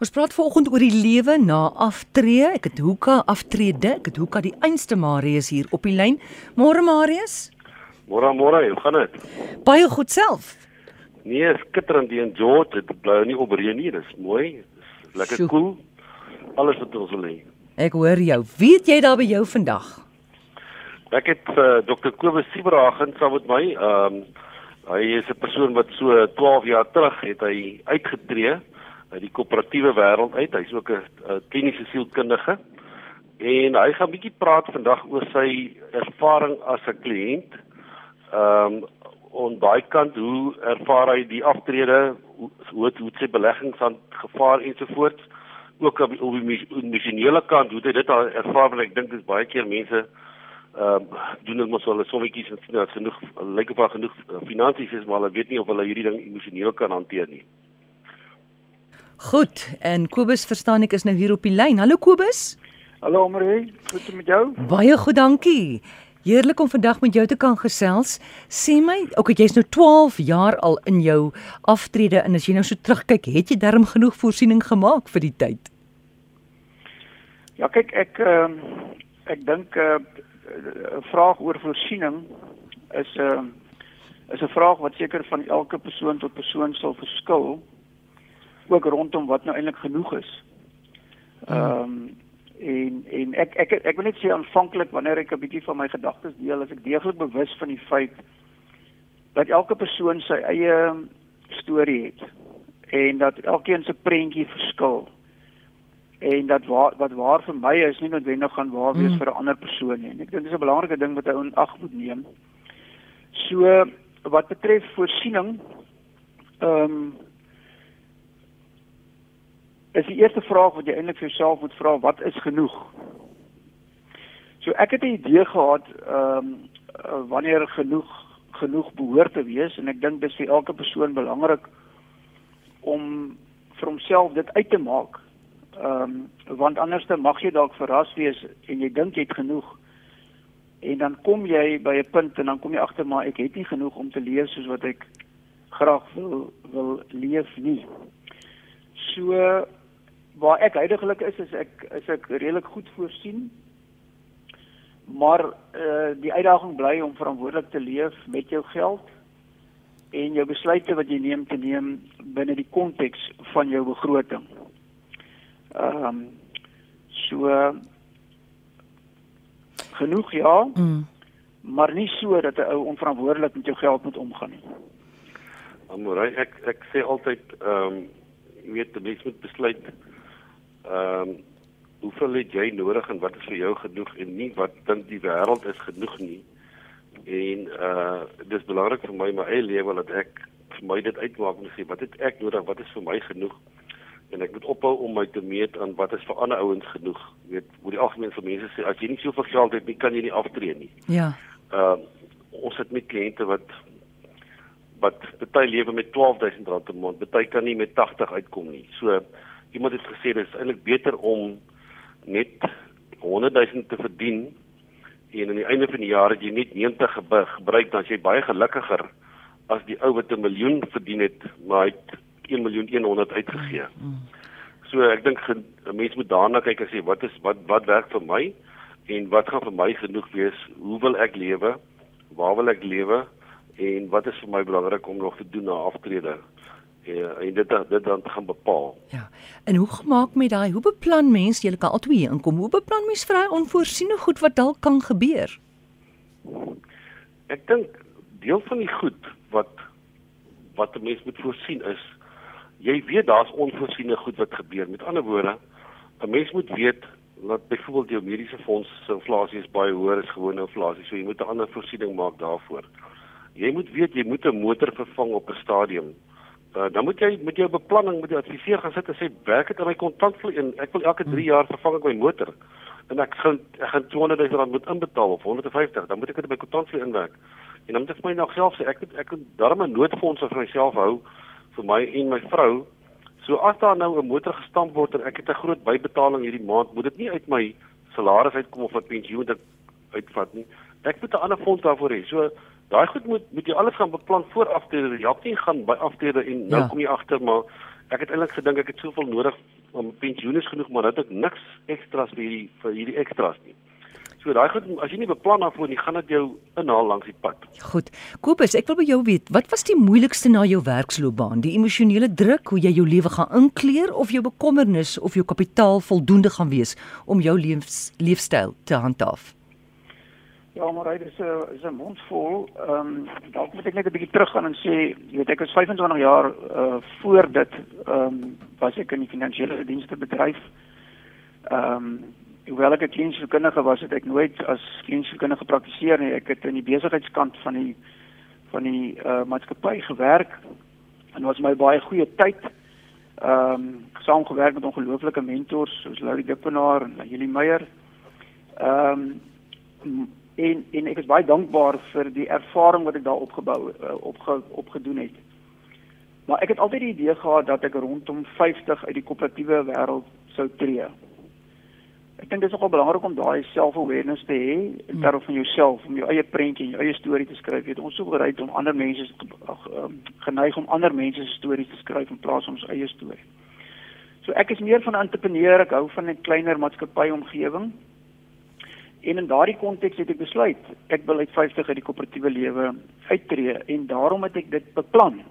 Ons praat vanoggend oor die lewe na aftree. Ek het Hoeka aftrede. Ek het Hoeka die einste Marius hier op die lyn. Môre Marius. Môre môre, hoe gaan dit? Baie goed self. Nee, skitterend hier in George. Dit bly nie op reën nie. Dis mooi. Dis lekker koel. Cool. Alles wat ons wil hê. Ek hoor jou. Weet jy daar by jou vandag? Ek het uh, Dr. Kobus Sieberhagen saam met my. Ehm um, hy is 'n persoon wat so 12 jaar terug het hy uitgetree uit die koöperatiewe wêreld uit. Hy's ook 'n kliniese sielkundige. En hy gaan bietjie praat vandag oor sy ervaring as 'n kliënt. Ehm um, en daai kant hoe ervaar hy die aftrede, hoe hoe, sy beleggings aan gevaar ensovoorts. Ook op die, op die emosionele kant hoe hy dit al ervaar want ek dink dis baie keer mense ehm uh, doen dit mos hulle sommetjies en sien dat genoeg lyk daar genoeg uh, finansies is maar hulle weet nie of hulle hierdie ding emosioneel kan hanteer nie. Goed. En Kobus verstaan ek is nou hier op die lyn. Hallo Kobus. Hallo Marie, goed met jou? Baie goed, dankie. Heerlik om vandag met jou te kan gesels. Sê my, okay, jy's nou 12 jaar al in jou aftrede en as jy nou so terugkyk, het jy darm genoeg voorsiening gemaak vir die tyd? Ja, kyk ek ehm uh, ek dink 'n uh, vraag oor voorsiening is 'n uh, is 'n vraag wat seker van elke persoon tot persoon sal verskil ook rondom wat nou eintlik genoeg is. Ehm um, en en ek ek ek wil net sê aanvanklik wanneer ek 'n bietjie van my gedagtes deel, as ek deeglik bewus van die feit dat elke persoon sy eie storie het en dat elkeen se prentjie verskil. En dat waar, wat waar vir my is nie noodwendig gaan waar wees mm. vir 'n ander persoon nie. En ek dink dis 'n belangrike ding wat ou in ag moet neem. So wat betref voorsiening ehm um, is die eerste vraag wat jy eintlik vir jouself moet vra, wat is genoeg? So ek het 'n idee gehad ehm um, wanneer genoeg genoeg behoort te wees en ek dink dis vir elke persoon belangrik om vir homself dit uit te maak. Ehm um, want anders dan mag jy dalk verras wees en jy dink jy het genoeg en dan kom jy by 'n punt en dan kom jy agter maar ek het nie genoeg om te leef soos wat ek graag wil wil leef nie. So waar ek heidaglik is is ek is ek redelik goed voorsien. Maar eh uh, die uitdaging bly om verantwoordelik te leef met jou geld en jou besluite wat jy neem te neem binne die konteks van jou begroting. Ehm um, so genoeg ja. Mm. Maar nie so dat 'n ou onverantwoordelik met jou geld moet omgaan nie. Amorai, ek ek sê altyd ehm um, jy weet die mens moet besluit ehm um, hoeveel het jy nodig en wat is vir jou genoeg en nie wat dink die wêreld is genoeg nie. En uh dis belangrik vir my my eie lewe dat ek vir my dit uitmaak en sê wat het ek nodig, wat is vir my genoeg? En ek moet ophou om my te meet aan wat is vir ander ouens genoeg. Jy weet, hoe die algemeen vir mense sê as jy nie soveel geld het nie, kan jy nie aftree nie. Ja. Ehm uh, ons het met kliënte wat wat baie lewe met R12000 'n maand, baie kan nie met 80 uitkom nie. So iemand het gesê dit is eintlik beter om net 100000 te verdien en aan die einde van die jaar het jy net 90 gebruik dan jy baie gelukkiger as die ou wat 'n miljoen verdien het maar hy het 1 miljoen 100 uitgegee. So ek dink 'n mens moet daarna kyk en sê wat is wat wat werk vir my en wat gaan vir my genoeg wees? Hoe wil ek lewe? Waar wil ek lewe? En wat is vir my belangrik om nog te doen na aftrede? Ja, en dit dit dan te gaan bepaal. Ja. En hoe gemaak met daai? Hoe beplan mens jy kan al twee inkom? Hoe beplan mens vir daai onvoorsiene goed wat dalk kan gebeur? Ek dink deel van die goed wat wat 'n mens moet voorsien is jy weet daar's onvoorsiene goed wat gebeur. Met ander woorde, 'n mens moet weet dat byvoorbeeld jou mediese fonds se inflasie is baie hoër as gewone inflasie, so jy moet 'n ander voorsiening maak daarvoor. Jy moet weet jy moet 'n motor vervang op 'n stadium Uh, dan moet jy met jou beplanning met jou adviseur gaan sit en sê werk dit aan my kontantvloei en ek wil elke 3 jaar vervang ek my motor en ek gaan ek gaan 200 000 rand moet inbetaal of 150 dan moet ek dit in my kontantvloei inwerk. En dan moet ek my nog self sê ek het, ek het darm 'n noodfonds vir myself hou vir my en my vrou. So as daar nou 'n motor gestamp word en ek het 'n groot bybetaling hierdie maand moet dit nie uit my salaris uitkom of wat pensioen dit uitvat nie. Ek moet 'n ander fonds daarvoor hê. So Daai goed moet moet jy alles gaan beplan voor aftrede. Jy help nie gaan by aftrede en nou ja. kom jy agter maar ek het eintlik gedink ek het soveel nodig om pensioen is genoeg, maar dat ek niks ekstras vir hierdie vir hierdie ekstras nie. So daai goed as jy nie beplan daarvoor nie, gaan dit jou inhaal langs die pad. Goed. Kobus, ek wil by jou weet, wat was die moeilikste na jou werksloopbaan? Die emosionele druk, hoe jy jou lewe gaan inkleer of jou bekommernis of jou kapitaal voldoende gaan wees om jou lewens leefstyl te handhaaf? Ja, maar dit is 'n is 'n mond vol. Ehm um, dalk moet ek net 'n bietjie teruggaan en sê, jy weet ek is 25 jaar uh voor dit ehm um, was ek in die finansiële dienste bedryf. Ehm um, hoewel ek 'n kliniese kundige was, het ek nooit as kliniese kundige gepraktiseer nie. Ek het in die besigheidskant van die van die uh maatskappy gewerk en was my baie goeie tyd. Ehm um, saamgewerk met ongelooflike mentors soos Laurie Dippenaar en Julie Meyer. Ehm um, en en ek is baie dankbaar vir die ervaring wat ek daar opgebou uh, opge, opgedoen het. Maar ek het altyd die idee gehad dat ek rondom 50 uit die koöperatiewe wêreld sou tree. Ek dink dit is nogal belangrik om daai self-awareness te hê in terme van jouself, om jou eie prentjie en jou eie storie te skryf. Jy weet ons sou bereid om ander mense um, geneig om ander mense se stories te skryf in plaas van ons eie storie. So ek is meer van 'n entrepreneur, ek hou van 'n kleiner maatskappy omgewing. En in daardie konteks het ek besluit ek wil uit 50 uit die koöperatiewe lewe uittreë en daarom het ek dit beplan.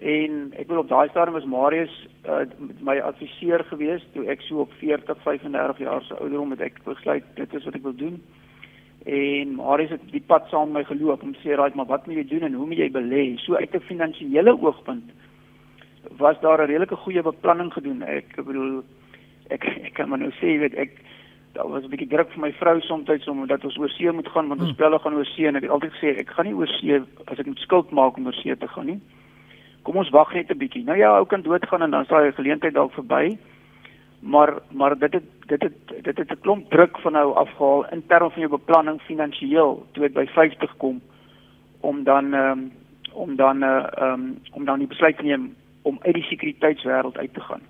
En ek wil op daai stadium was Marius uh, my adviseur gewees toe ek so op 40, 35 jaar se ouderdom het ek besluit dit is wat ek wil doen. En Marius het die pad saam met my geloop om sê raai maar wat moet jy doen en hoe moet jy belê? So uit 'n finansiële oogpunt was daar 'n redelike goeie beplanning gedoen. Ek bedoel ek ek kan maar nou sê weet ek daar was 'n bietjie druk vir my vrou soms omdat ons oor see moet gaan want ons spelle gaan oor see en ek het altyd gesê ek gaan nie oor see as ek moet skuld maak om oor see te gaan nie. Kom ons wag net 'n bietjie. Nou ja, ou kan doodgaan en dan sal hy geleentheid dalk verby. Maar maar dit het dit het dit het 'n klomp druk van nou afgehaal in terme van jou beplanning finansiëel toe ek by 50 kom om dan um, om dan uh, um, om dan die besluit te neem om uit die sekuriteitswêreld uit te gaan.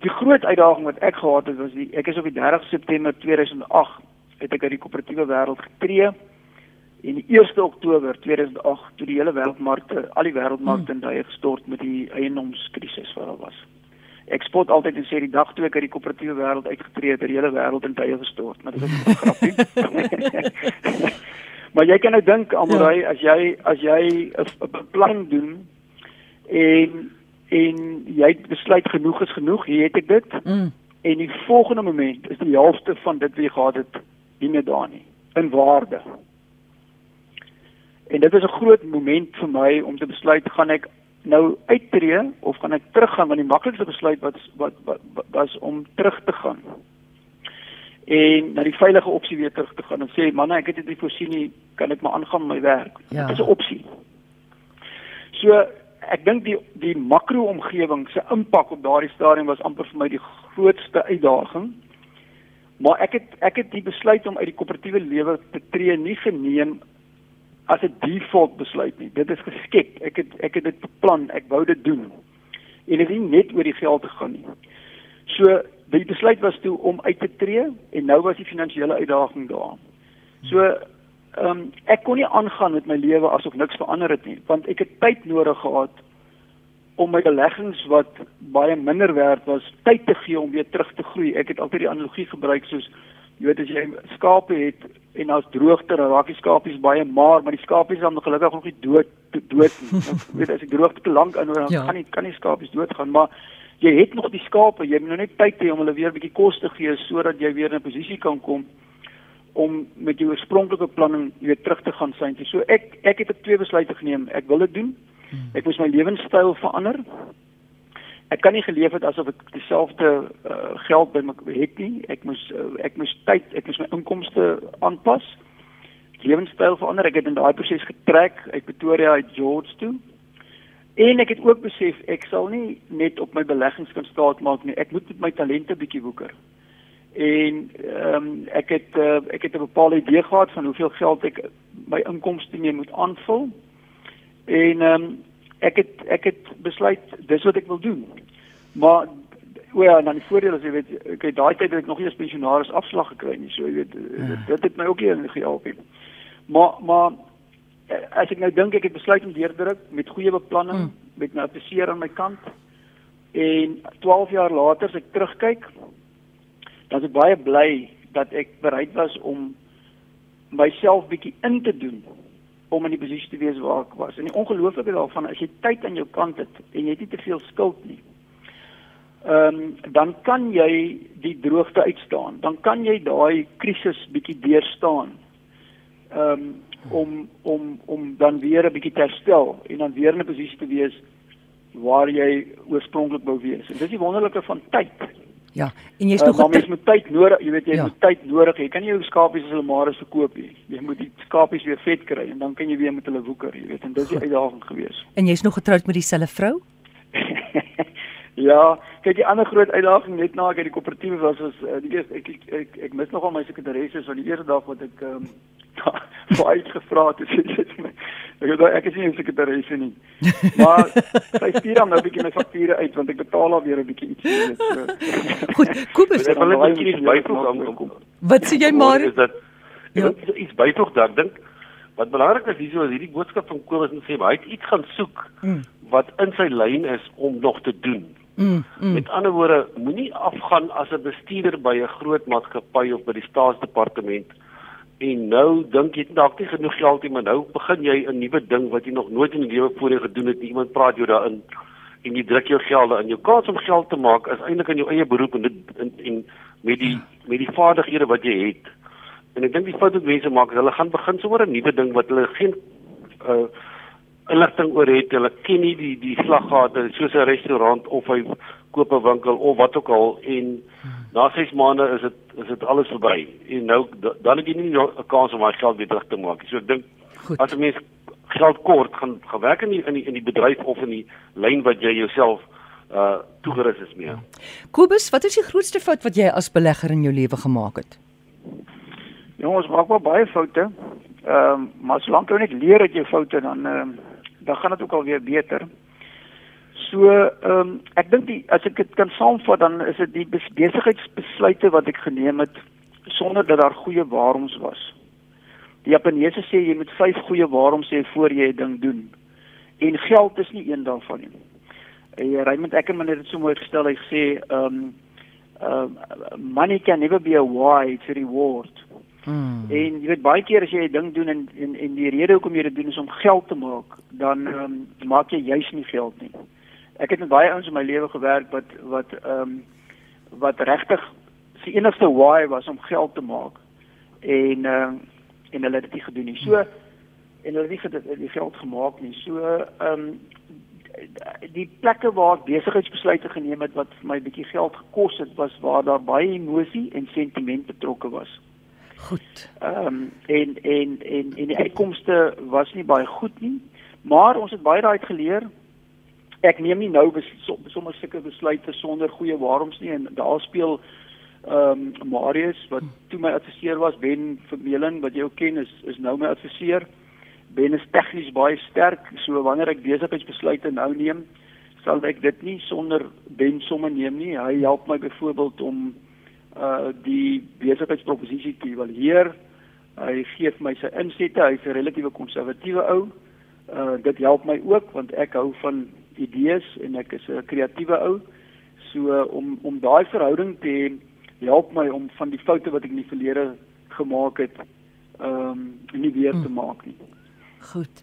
Die groot uitdaging wat ek gehad het was die ek is op die 30 September 2008 het ek uit die koöperatiewe wêreld getree en die 1 Oktober 2008 toe die hele wêreldmarkte al die wêreldmarkte in duie gestort met die eiendomskrisis wat daar was. Ek spot altyd en sê die dag toe ek uit die koöperatiewe wêreld uitgetree het, het die hele wêreld in duie gestort, maar dit is 'n grapie. maar jy kan nou dink Amorai ja. as jy as jy 'n beplanning doen en en jy besluit genoeg is genoeg, hier het ek dit. Mm. En die volgende oomblik is die helfte van dit wat jy gehad het nie meer daar nie in waarde. En dit is 'n groot moment vir my om te besluit gaan ek nou uittreë of gaan ek teruggaan want die maklikste besluit wat, wat was om terug te gaan. En na die veilige opsie weer terug te gaan en sê manne ek het dit nie voorsien nie, kan ek maar aangaan met my werk. Ja. Dit is 'n opsie. So ek dink die die makro-omgewing se impak op daardie stadium was amper vir my die grootste uitdaging. Maar ek het ek het die besluit om uit die koöperatiewe lewe te tree nie geneem as 'n default besluit nie. Dit is geskep. Ek het ek het dit beplan. Ek wou dit doen. En dit is nie net oor die geld te gaan nie. So die besluit was toe om uit te tree en nou was die finansiële uitdaging daar. So ehm um, ek kon nie aangaan met my lewe asof niks verander het nie, want ek het tyd nodig gehad om my beleggings wat baie minder werd was, tyd te gee om weer terug te groei. Ek het altyd die analogie gebruik soos jy weet as jy skape het en as droogte raak die skapies baie maar, maar die skapies dan gelukkig nog nie dood dood nie. Jy weet as die droogte te lank inhou, dan ja. kan nie kan nie skapies doodgaan, maar jy het nog die skape, jy moet nou net tyd hê om hulle weer 'n bietjie kos te gee sodat jy weer in 'n posisie kan kom om met jou oorspronklike beplanning weer terug te gaan sien. So ek ek het twee besluite geneem. Ek wil dit doen. Hmm. Ek moet my lewenstyl verander. Ek kan nie geleef het asof ek dieselfde uh, geld by my het nie. Ek moes uh, ek moes tyd, ek moes my inkomste aanpas. Lewenstyl verander. Ek het in daai proses getrek uit Pretoria uit George toe. En ek het ook besef ek sal nie net op my beleggings kan staat maak nie. Ek moet met my talente bietjie woeker en ehm um, ek het uh, ek het 'n bepaalde idee gehad van hoeveel geld ek my inkomste mee moet aanvul. En ehm um, ek het ek het besluit dis wat ek wil doen. Maar o ja, dan die voordeel is jy weet ek het daai tyd het ek nog nie 'n pensionaris afslag gekry nie. So jy weet ja. dit het my ook nie gehelp nie. Maar maar as ek nou dink ek het besluit om deurdruk met goeie beplanning, hmm. met my adviseur aan my kant En 12 jaar later as ek terugkyk, is ek baie bly dat ek bereid was om myself bietjie in te doen om in die posisie te wees waar ek was. En die ongelooflike daarvan as jy tyd aan jou kant het en jy het nie te veel skuld nie. Ehm um, dan kan jy die droogte uitstaan. Dan kan jy daai krisis bietjie deurstaan. Ehm um, om om om dan weer 'n bietjie te herstel en dan weer in 'n posisie te wees waar jy oorspronklik wou wees. En dis die wonderlike van tyd. Ja, en jy's nog uh, mens moet tyd nodig, jy weet jy ja. moet tyd nodig. Jy kan nie jou skapies as hulle maar verkoop nie. Jy moet die skapies weer vet kry en dan kan jy weer met hulle woeker, jy weet. En dis die uitdaging gewees. En jy's nog getroud met dieselfde vrou? ja, kyk die ander groot uitdaging net na ek uit die koöperatiewe was was uh, die eerste ek ek, ek ek mis nogal my sekretaresse van die eerste dag wat ek ehm um, vir uitgevra het sê dit my ek het ek is nie 'n sekretaresse nie maar sy stuur dan nou 'n bietjie my fakture uit want ek betaal al weer 'n bietjie iets so. goed Kobus ek wil net iets byvoeg aan wat sê jy maar is dat ja. iets byvoeg daar dink wat belangrik is hierso is hierdie boodskap van Kobus en sê hy het iets gaan soek mm. wat in sy lyn is om nog te doen Mm, mm. Met ander woorde, moenie afgaan as 'n bestuurder by 'n groot maatskappy of by die staatsdepartement en nou dink jy dalk nie genoeg geld nie, maar nou begin jy 'n nuwe ding wat jy nog nooit in die lewe voorheen gedoen het. Iemand praat jou daarin en jy druk jou gelde in. Jou kans om geld te maak is eintlik in jou eie beroep en dit en, en met die met die vaardighede wat jy het. En ek dink die fout wat mense maak is hulle gaan begin sommer 'n nuwe ding wat hulle geen uh inligting oor het. Hulle ken nie die die slaggate soos 'n restaurant of 'n koop 'n winkel of wat ook al en na 6 maande is dit is dit alles verby. En nou dan het jy nie 'n kans om daai geld weer terug te maak nie. So ek dink as 'n mens geld kort gaan gewerk in die, in die in die bedryf of in die lyn wat jy jouself uh toegerus is mee. Kobus, wat is die grootste fout wat jy as belegger in jou lewe gemaak het? Jongens, maak maar baie foute. Ehm um, maar solank jy net leer uit jou foute dan ehm um, dan gaan dit ook al weer beter. So ehm um, ek dink as ek dit kan saamvat dan is dit die besigheidsbesluite wat ek geneem het sonder dat daar goeie waaroms was. Die Japaneese sê jy moet 5 goeie waaroms hê voor jy 'n ding doen. En geld is nie een daarvan nie. En uh, Raymond Eckerman het dit so mooi gestel, hy sê ehm um, uh, money can never be a why to reward. Hmm. En jy weet baie keer as jy 'n ding doen en en en die rede hoekom jy dit doen is om geld te maak, dan ehm um, maak jy juis nie geld nie. Ek het met baie ouens in my lewe gewerk wat wat ehm um, wat regtig se enigste why was om geld te maak. En ehm uh, en hulle het dit nie gedoen nie. So en hulle het nie die geld gemaak nie. So ehm um, die plekke waar ek besigheidsbesluite geneem het wat vir my 'n bietjie geld gekos het, was waar daar baie emosie en sentiment betrokke was. Goed. Ehm um, en en en en die uitkomste was nie baie goed nie, maar ons het baie daai geleer. Ek neem nie nou sommer sulke besluite sonder goeie waaroms nie en daar speel ehm um, Marius wat toe my adviseur was, Ben Vermeulen wat jy ook ken is is nou my adviseur. Ben is tegnies baie sterk, so wanneer ek besigheidsbesluite nou neem, sal ek dit nie sonder Ben somme neem nie. Hy help my byvoorbeeld om uh die besigheidsproposisie te evalueer. Hy gee my sy insette, hy's 'n relatiewe konservatiewe ou. Uh dit help my ook want ek hou van idees en ek is 'n kreatiewe ou. So uh, om om daai verhouding te hê help my om van die foute wat ek in die verlede gemaak het, ehm um, nie weer te hmm. maak nie. Goed.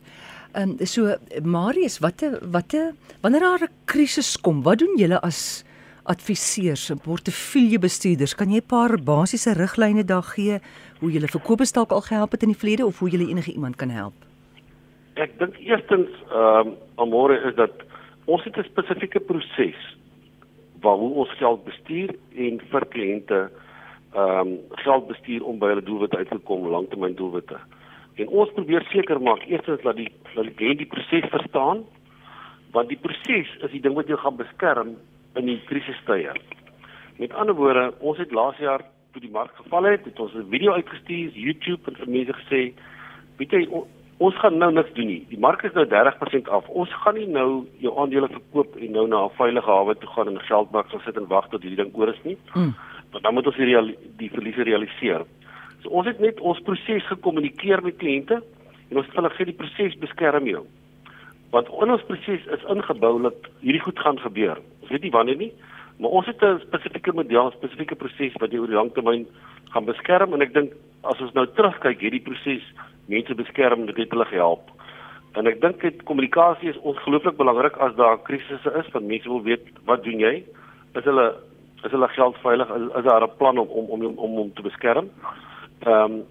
Ehm um, so Marius, watte watte wanneer daar 'n krisis kom, wat doen julle as adviseurs portefeuljebestuurders, kan jy 'n paar basiese riglyne daar gee hoe jy verkopers dalk al gehelp het in die verlede of hoe jy enige iemand kan help? Ek dink eerstens ehm um, amore is dat ons het 'n spesifieke proses waar ons geld bestuur en vir kliënte ehm um, geld bestuur om by hulle doelwitte uit te kom, langtermyndoelwitte. En ons probeer seker maak eerstens dat die dat die kliënt die proses verstaan want die proses is die ding wat jou gaan beskerm in die krisistye. Met ander woorde, ons het laas jaar toe die mark geval het, het ons 'n video uitgestuur op YouTube en vir mense gesê, "Weet jy, ons gaan nou niks doen nie. Die mark is nou 30% af. Ons gaan nie nou jou aandele verkoop en nou na 'n veilige hawe toe gaan en geldmark sal sit en wag tot hierdie ding oor is nie." Hmm. Want dan moet ons die, die verliese realiseer. So ons het net ons proses gekommunikeer met kliënte en ons het hulle gesê die proses beskerm jou want in ons proses is ingebou dat hierdie goed gaan gebeur. Ons weet nie wanneer nie, maar ons het 'n spesifieke model, 'n spesifieke proses wat jy oor die lang termyn gaan beskerm en ek dink as ons nou terugkyk, hierdie proses mense beskerm, dit het hulle gehelp. En ek dink dit kommunikasie is ongelooflik belangrik as daar krisisse is, want mense wil weet wat doen jy? Is hulle is hulle geld veilig? Is, is daar 'n plan om om om om hom te beskerm? Ehm um,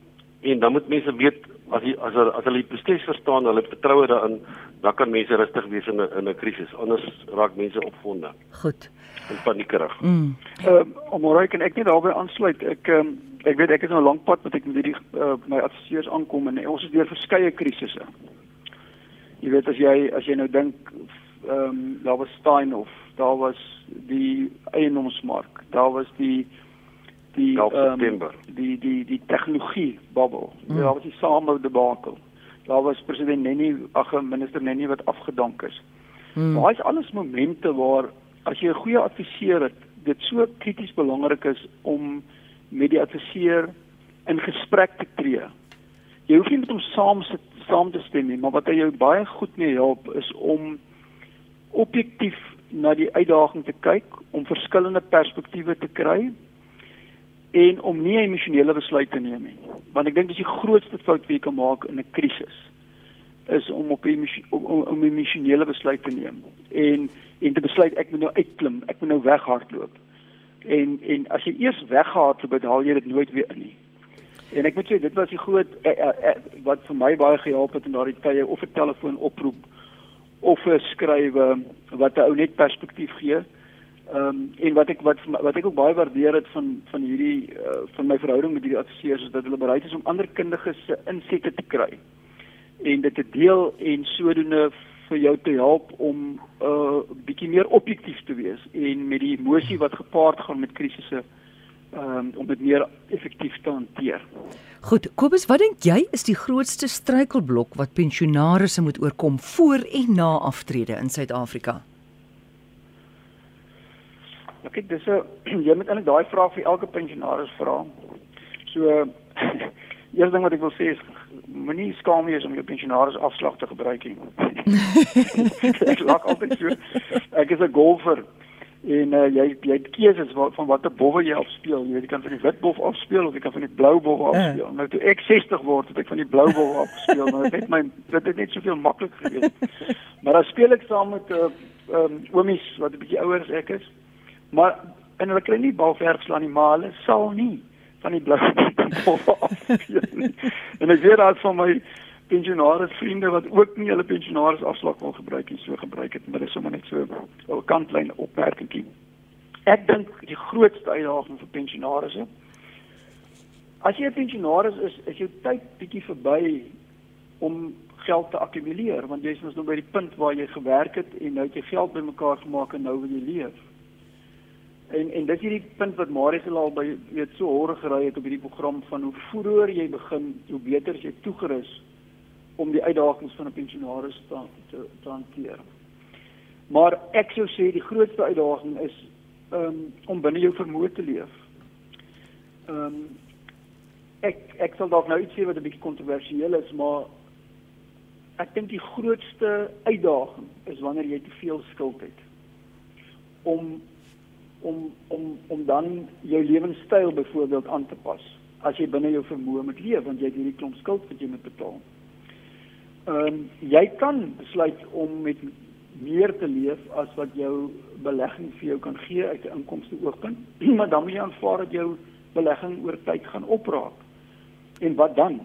en dan moet mense weet as jy as as hulle die proses verstaan, hulle vertroue daarin, dan kan mense rustig wees in 'n in 'n krisis. Anders raak mense opgewonde. Goed. En paniekerig. Mm. Ehm uh, omrei kan ek net daarbey aansluit. Ek ehm um, ek weet ek is nou lank pad wat ek met hierdie uh, my adviseurs aankom en ons is deur verskeie krisisse. Jy weet as jy as jy nou dink ehm um, daar was Stein of daar was die eiendomsmark, daar was die die um, die die die tegnologie bubble. Mm. Daar was die same debakel. Daar was president Nenny, ag minister Nenny wat afgedank is. Mm. Maar is alles momente waar as jy 'n goeie adviseur het, dit so krities belangrik is om met die adviseur in gesprek te tree. Jy hoef nie met hom saam sit saam te stem nie, maar wat hy jou baie goed mee help is om objektief na die uitdaging te kyk, om verskillende perspektiewe te kry en om nie 'n emosionele besluit te neem nie. Want ek dink dis die grootste fout wat jy kan maak in 'n krisis is om op 'n om, 'n emosionele besluit te neem en en te besluit ek moet nou uitklim, ek moet nou weghardloop. En en as jy eers weghardloop, dan haal jy dit nooit weer in nie. En ek moet sê dit was die groot eh, eh, eh, wat vir my baie gehelp het in daardie tye of 'n telefoon oproep of 'n skrywe wat 'n ou net perspektief gee. Ehm um, en wat ek wat wat ek ook baie waardeer het van van hierdie uh, van my verhouding met hierdie adviseurs is dat hulle bereid is om ander kundiges se insette te kry en dit te deel en sodoende vir jou te help om 'n uh, bietjie meer objektief te wees en met die emosie wat gepaard gaan met krisisse um, om dit meer effektief te hanteer. Goed, Kobus, wat dink jy is die grootste struikelblok wat pensionaars moet oorkom voor en na aftrede in Suid-Afrika? Kyk, dis 'n jy moet eintlik daai vraag vir elke pensionaris vra. So eerste ding wat ek wil sê is moenie skaam wees om jou pensionaris afslag te gebruik nie. ek lag altyd so. Ek is 'n golfer en uh, jy jy het keuses wat, van watter bowwe jy afspeel. Jy weet jy kan van die wit bof afspeel of jy kan van die blou bof ja. afspeel. Uh. Nou toe ek 60 word, het ek van die blou bof afspeel, maar dit het my dit het net soveel maklik gewees. maar dan speel ek saam met 'n uh, um, oomies wat 'n bietjie ouer as ek is. Maar en hulle kry nie balverf slaan nie, maar hulle sal nie van die blou nie. en ek weet daar's van my pensionaars vriende wat ook nie hulle pensionaars afslag wil gebruik nie, so gebruik het, maar dit is sommer net so 'n kantlyn opmerkingie. Ek dink die grootste uitdaging vir pensionaars is as jy 'n pensionaris is, is jou tyd bietjie verby om geld te akkumuleer want jy is mos nou by die punt waar jy gewerk het en nou het jy geld bymekaar gemaak en nou wil jy leef. En en dis hierdie punt wat Marie gelaal by weet so hoor gery het op hierdie program van hoe vroeër jy begin, hoe beter jy toegerus om die uitdagings van 'n pensionaris te, te te hanteer. Maar ek sou sê die grootste uitdaging is um, om binne jou vermoë te leef. Ehm um, ek ek sal dalk nou iets sê wat 'n bietjie kontroversieel is, maar ek dink die grootste uitdaging is wanneer jy te veel skuld het. Om om om om dan jou lewenstyl byvoorbeeld aan te pas as jy binne jou vermoë moet leef want jy het hierdie klomp skuld wat jy moet betaal. Ehm um, jy kan besluit om met meer te leef as wat jou belegging vir jou kan gee uit 'n inkomste oogpunt, maar dan moet jy aanvaar dat jou belegging oor tyd gaan opraak. En wat dan?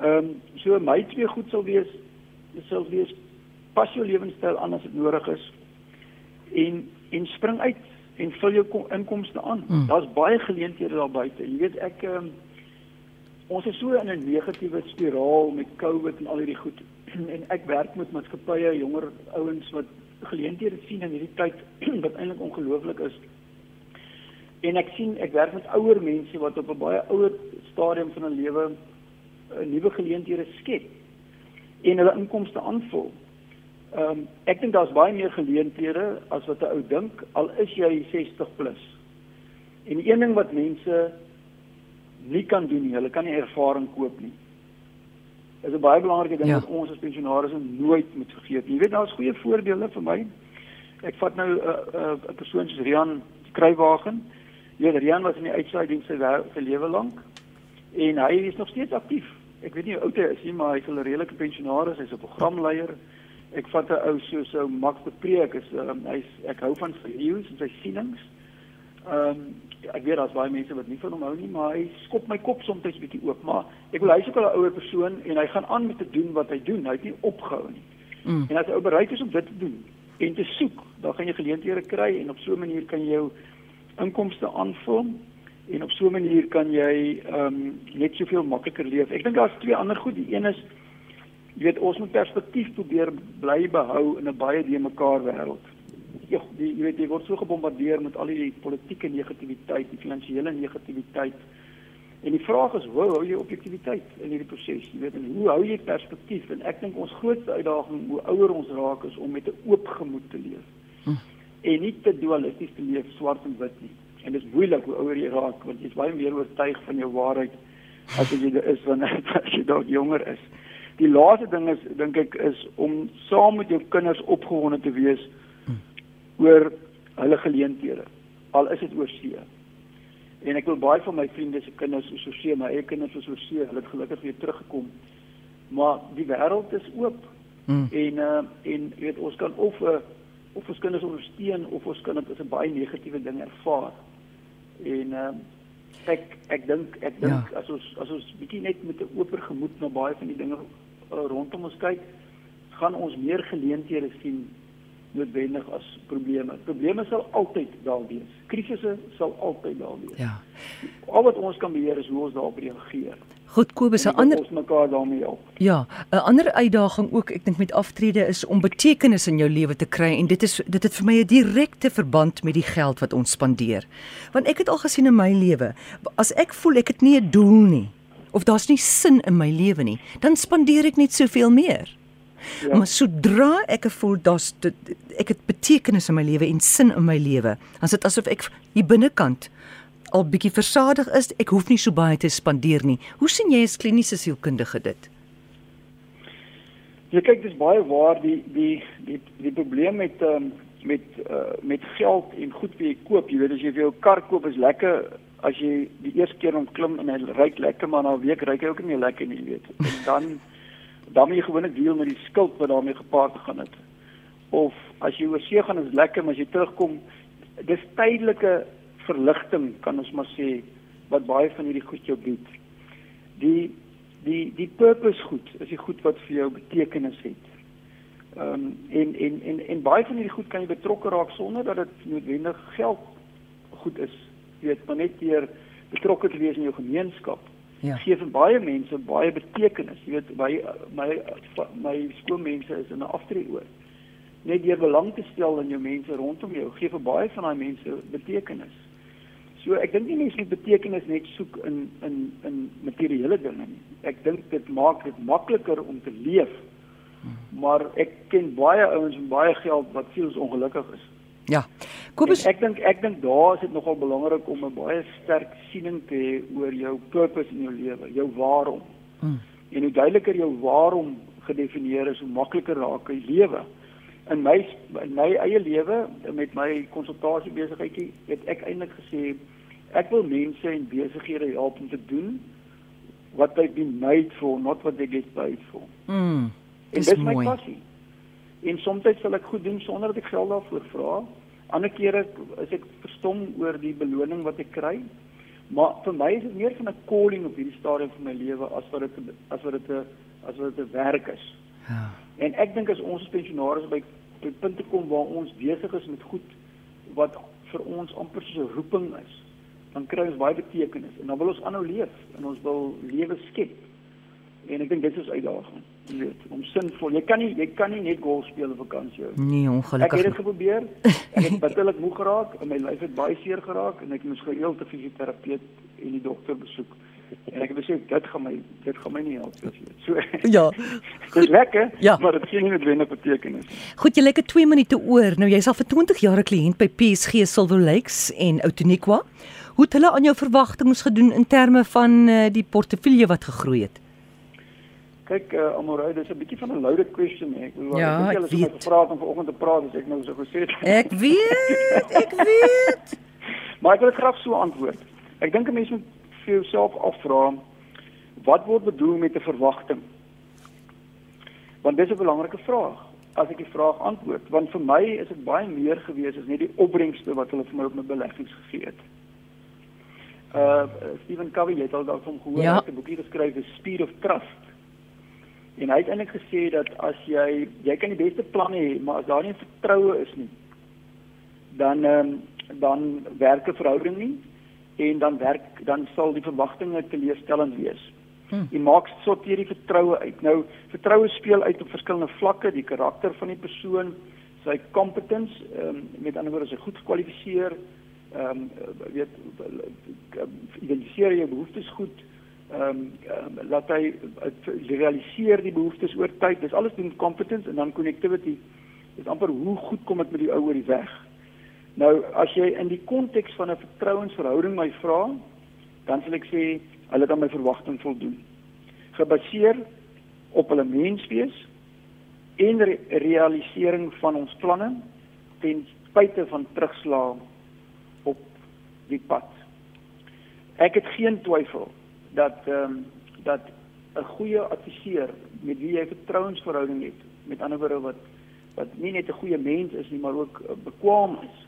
Ehm um, so my twee goed sal wees sal wees pas jou lewenstyl aan as dit nodig is en en spring uit en vul jou inkomste aan. Hmm. Daar's baie geleenthede daar buite. Jy weet ek um, ons is so in 'n negatiewe spiraal met COVID en al hierdie goed. En ek werk met maatskappye, jonger ouens wat geleenthede sien in hierdie tyd wat eintlik ongelooflik is. En ek sien ek werk met ouer mense wat op 'n baie ouer stadium van 'n lewe 'n eh, nuwe geleenthede skep en hulle inkomste aanvul. Ehm um, ek dink daar's baie meer geleenthede as wat 'n ou dink al is jy 60 plus. En een ding wat mense nie kan doen nie. Hulle kan nie ervaring koop nie. Dit is 'n baie belangrike ding ja. wat ons as pensionaars nooit moet vergeet. Jy weet daar's goeie voorbeelde vir my. Ek vat nou 'n uh, 'n uh, persoon soos Rian Kruiwagen. Ja, Rian was in die uitsaaidiens sy sy lewe lank en hy is nog steeds aktief. Ek weet nie hoe oud hy is nie, maar hy's 'n redelike pensionaris, hy's 'n programleier. Ek vat 'n ou so so Max de Preek is um, hy's ek hou van sy nuus en sy sienings. Ehm um, ek weet daar's baie mense wat nie van hom hou nie, maar hy skop my kop soms 'n bietjie oop, maar ek wil hy's ook al 'n ouer persoon en hy gaan aan met te doen wat hy doen. Hy het nie opgehou nie. Mm. En as jy bereid is om dit te doen en te soek, dan gaan jy geleenthede kry en op so 'n manier kan jy jou inkomste aanvul en op so 'n manier kan jy ehm um, net soveel makliker leef. Ek dink daar's twee ander goed. Die een is jy weet ons moet perspektief probeer bly behou in 'n baie de mekaar wêreld ja, die jy weet jy word so gebombardeer met al die politieke negativiteit, die finansiële negativiteit. En die vraag is, hoe hou jy objektiviteit in hierdie proses? Jy weet, hoe hou jy perspektief? En ek dink ons grootste uitdaging hoe ouer ons raak is om met 'n oop gemoed te leef. Hm. En nie te dualisties te leef, swart en wit nie. En dit is moeilik hoe ouer jy raak want jy's baie meer oortuig van jou waarheid as jy dit is wanneer jy dalk jonger is. Die laaste ding is dink ek is om saam met jou kinders opgewonde te wees oor hulle geleenthede al is dit oor see. En ek wil baie van my vriende se kinders is oor see, my eie kinders is oor see, hulle het gelukkig weer teruggekom. Maar die wêreld is oop. Hmm. En uh en jy weet ons kan of uh, of ons kinders ondersteun of ons kan dit as 'n baie negatiewe ding ervaar. En uh ek ek dink ek dink ja. as ons as ons bietjie net met 'n oop gemoed na baie van die dinge uh, rondom ons kyk, gaan ons meer geleenthede sien noodwendig as probleme. Probleme sal altyd daar wees. Krisisse sal altyd daar wees. Ja. Al wat ons kan beheer is hoe ons daarop reageer. Goed Kobus, 'n ander ons mekaar daarmee help. Ja, 'n ander uitdaging ook, ek dink met aftrede is om betekenis in jou lewe te kry en dit is dit het vir my 'n direkte verband met die geld wat ons spandeer. Want ek het al gesien in my lewe, as ek voel ek het nie 'n doel nie of daar's nie sin in my lewe nie, dan spandeer ek net soveel meer. Ja. Maar sodra ek voel daar's ek het betekenis in my lewe en sin in my lewe, dan is dit asof ek hier binnekant al bietjie versadig is. Ek hoef nie so baie te spandeer nie. Hoe sien jy as kliniese sielkundige dit? Jy kyk dis baie waar die die die die probleem met um, met uh, met geld en goed wat jy koop, jy weet as jy vir jou kar koop is lekker as jy die eerste keer ontklim en hy ry lekker maar na 'n week ry hy ook nie lekker nie, jy weet. En dan dan moet jy gewoonlik deel met die skuld wat daarmee gepaard gegaan het. Of as jy oor see gaan is lekker, maar as jy terugkom, dis tydelike verligting kan ons maar sê wat baie van hierdie goed jou bied. Die die die purpose goed, is die goed wat vir jou betekenis het. Ehm um, en en en en baie van hierdie goed kan jy betrokke raak sonder dat dit noodwendig geld goed is. Jy weet, maar net deur betrokke te wees in jou gemeenskap ja. gee vir baie mense baie betekenis. Jy weet by my my skoolmense is in 'n aftreeoor. Net deur belang te stel in jou mense rondom jou gee vir baie van daai mense betekenis. So ek dink nie mense moet betekenis net soek in in in materiële dinge nie. Ek dink dit maak dit makliker om te leef. Maar ek ken baie ouens met baie geld wat veel ongelukkig is. Ja. Kobus, ek dink ek dink daar is dit nogal belangrik om 'n baie sterk siening te hê oor jou purpose in jou lewe, jou waarom. Mm. En hoe duideliker jou waarom gedefinieer is, hoe makliker raak jy lewe. In my in my eie lewe met my konsultasie besigheidjie het ek eintlik gesê ek wil mense en besighede help om te doen wat they been made for, not what they get paid for. Mm. En dis my passie. En soms sal ek goed doen sonder dat ek geld daarvoor vra. Ander kere is ek verstom oor die beloning wat ek kry. Maar vir my is dit meer van 'n calling op hierdie stadium van my lewe as wat dit as wat dit 'n as wat dit 'n werk is. Ja. En ek dink as ons pensionaars by by punte kom waar ons besig is met goed wat vir ons amper so 'n roeping is, dan kry ons baie betekenis en dan wil ons aanhou leef en ons wil lewe skep. En ek dink dit is uitdaging jy weet, om sinvol. Jy kan nie jy kan nie net golf speel op vakansie. Nee, ongelukkig. Ek het dit geprobeer. Ek het bitterlik moeg geraak en my lyf het baie seer geraak en ek moes gereeld 'n fisioterapeut en die dokter besoek. En ek het besê dit gaan my dit gaan my nie help as jy. So Ja. Dit is lekker, ja. maar dit gee nie noodwendig betekenis. Goed, jy lekker 2 minute oor. Nou jy's al vir 20 jaar 'n kliënt by PSG Silver Lakes en Outeniqua. Hoe het hulle aan jou verwagtinge gedoen in terme van uh, die portefeulje wat gegroei het? Kyk, uh, Amorey, dis 'n bietjie van 'n loaded question hè. Ek bedoel, Ja, ek het weet. gevra om vanoggend te praat, as ek nou so gesê het. Ek weet, ek weet. Maar ek wil dit graag so antwoord. Ek dink 'n mens moet vir jouself afvra wat word bedoel met 'n verwagting? Want dis 'n belangrike vraag. As ek die vraag antwoord, want vir my is dit baie meer gewees as net die opbrengste wat hulle vir my op my beleggings gegee het. Uh Stephen Covey het al daarvan gehoor, Ja. hy het 'n boekie geskryf, The Speed of Trust. En hy het eintlik gesê dat as jy jy kan die beste planne hê, maar as daar nie vertroue is nie, dan ehm dan werk 'n verhouding nie en dan werk dan sal die verwagtinge teleurstellend wees. Hm. Jy maak sorteer die vertroue uit. Nou vertroue speel uit op verskillende vlakke, die karakter van die persoon, sy competence, ehm met ander woorde, is hy goed gekwalifiseer, ehm um, weet identifiseer jou behoeftes goed, ehm um, um, laat hy realiseer die behoeftes oor tyd. Dis alles doen competence en dan connectivity. Dis amper hoe goed kom ek met die ou oor die weg. Nou as jy in die konteks van 'n vertrouensverhouding my vra, dan sal ek sê hulle het aan my verwagting voldoen. Gebaseer op hulle menswees en re realisering van ons planne ten spyte van terugslag op die pad. Ek het geen twyfel dat ehm um, dat 'n goeie adviseur met wie jy vertrouensverhouding het, met ander woorde wat wat nie net 'n goeie mens is nie, maar ook uh, bekwaam is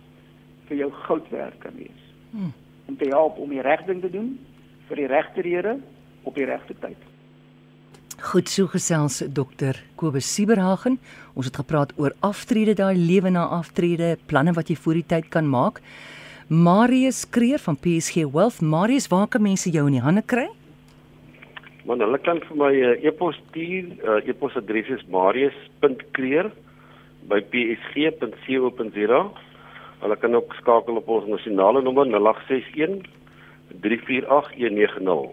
vir jou goud werk kan wees. Hmm. Om te help om die reg ding te doen vir die regte rede op die regte tyd. Goed so gesels dokter Kobus Sieberhagen. Ons het gepraat oor aftrede, daai lewe na aftrede, planne wat jy voor die tyd kan maak. Marius Kreer van PSG Wealth. Marius, waar kan mense jou in die hande kry? Man, hulle kan vir my uh, e-pos stuur. Uh, e-posadres is marius.kreer by psg.co.za. Hulle kan ook skakel op ons nasionale nommer 0861 348 190.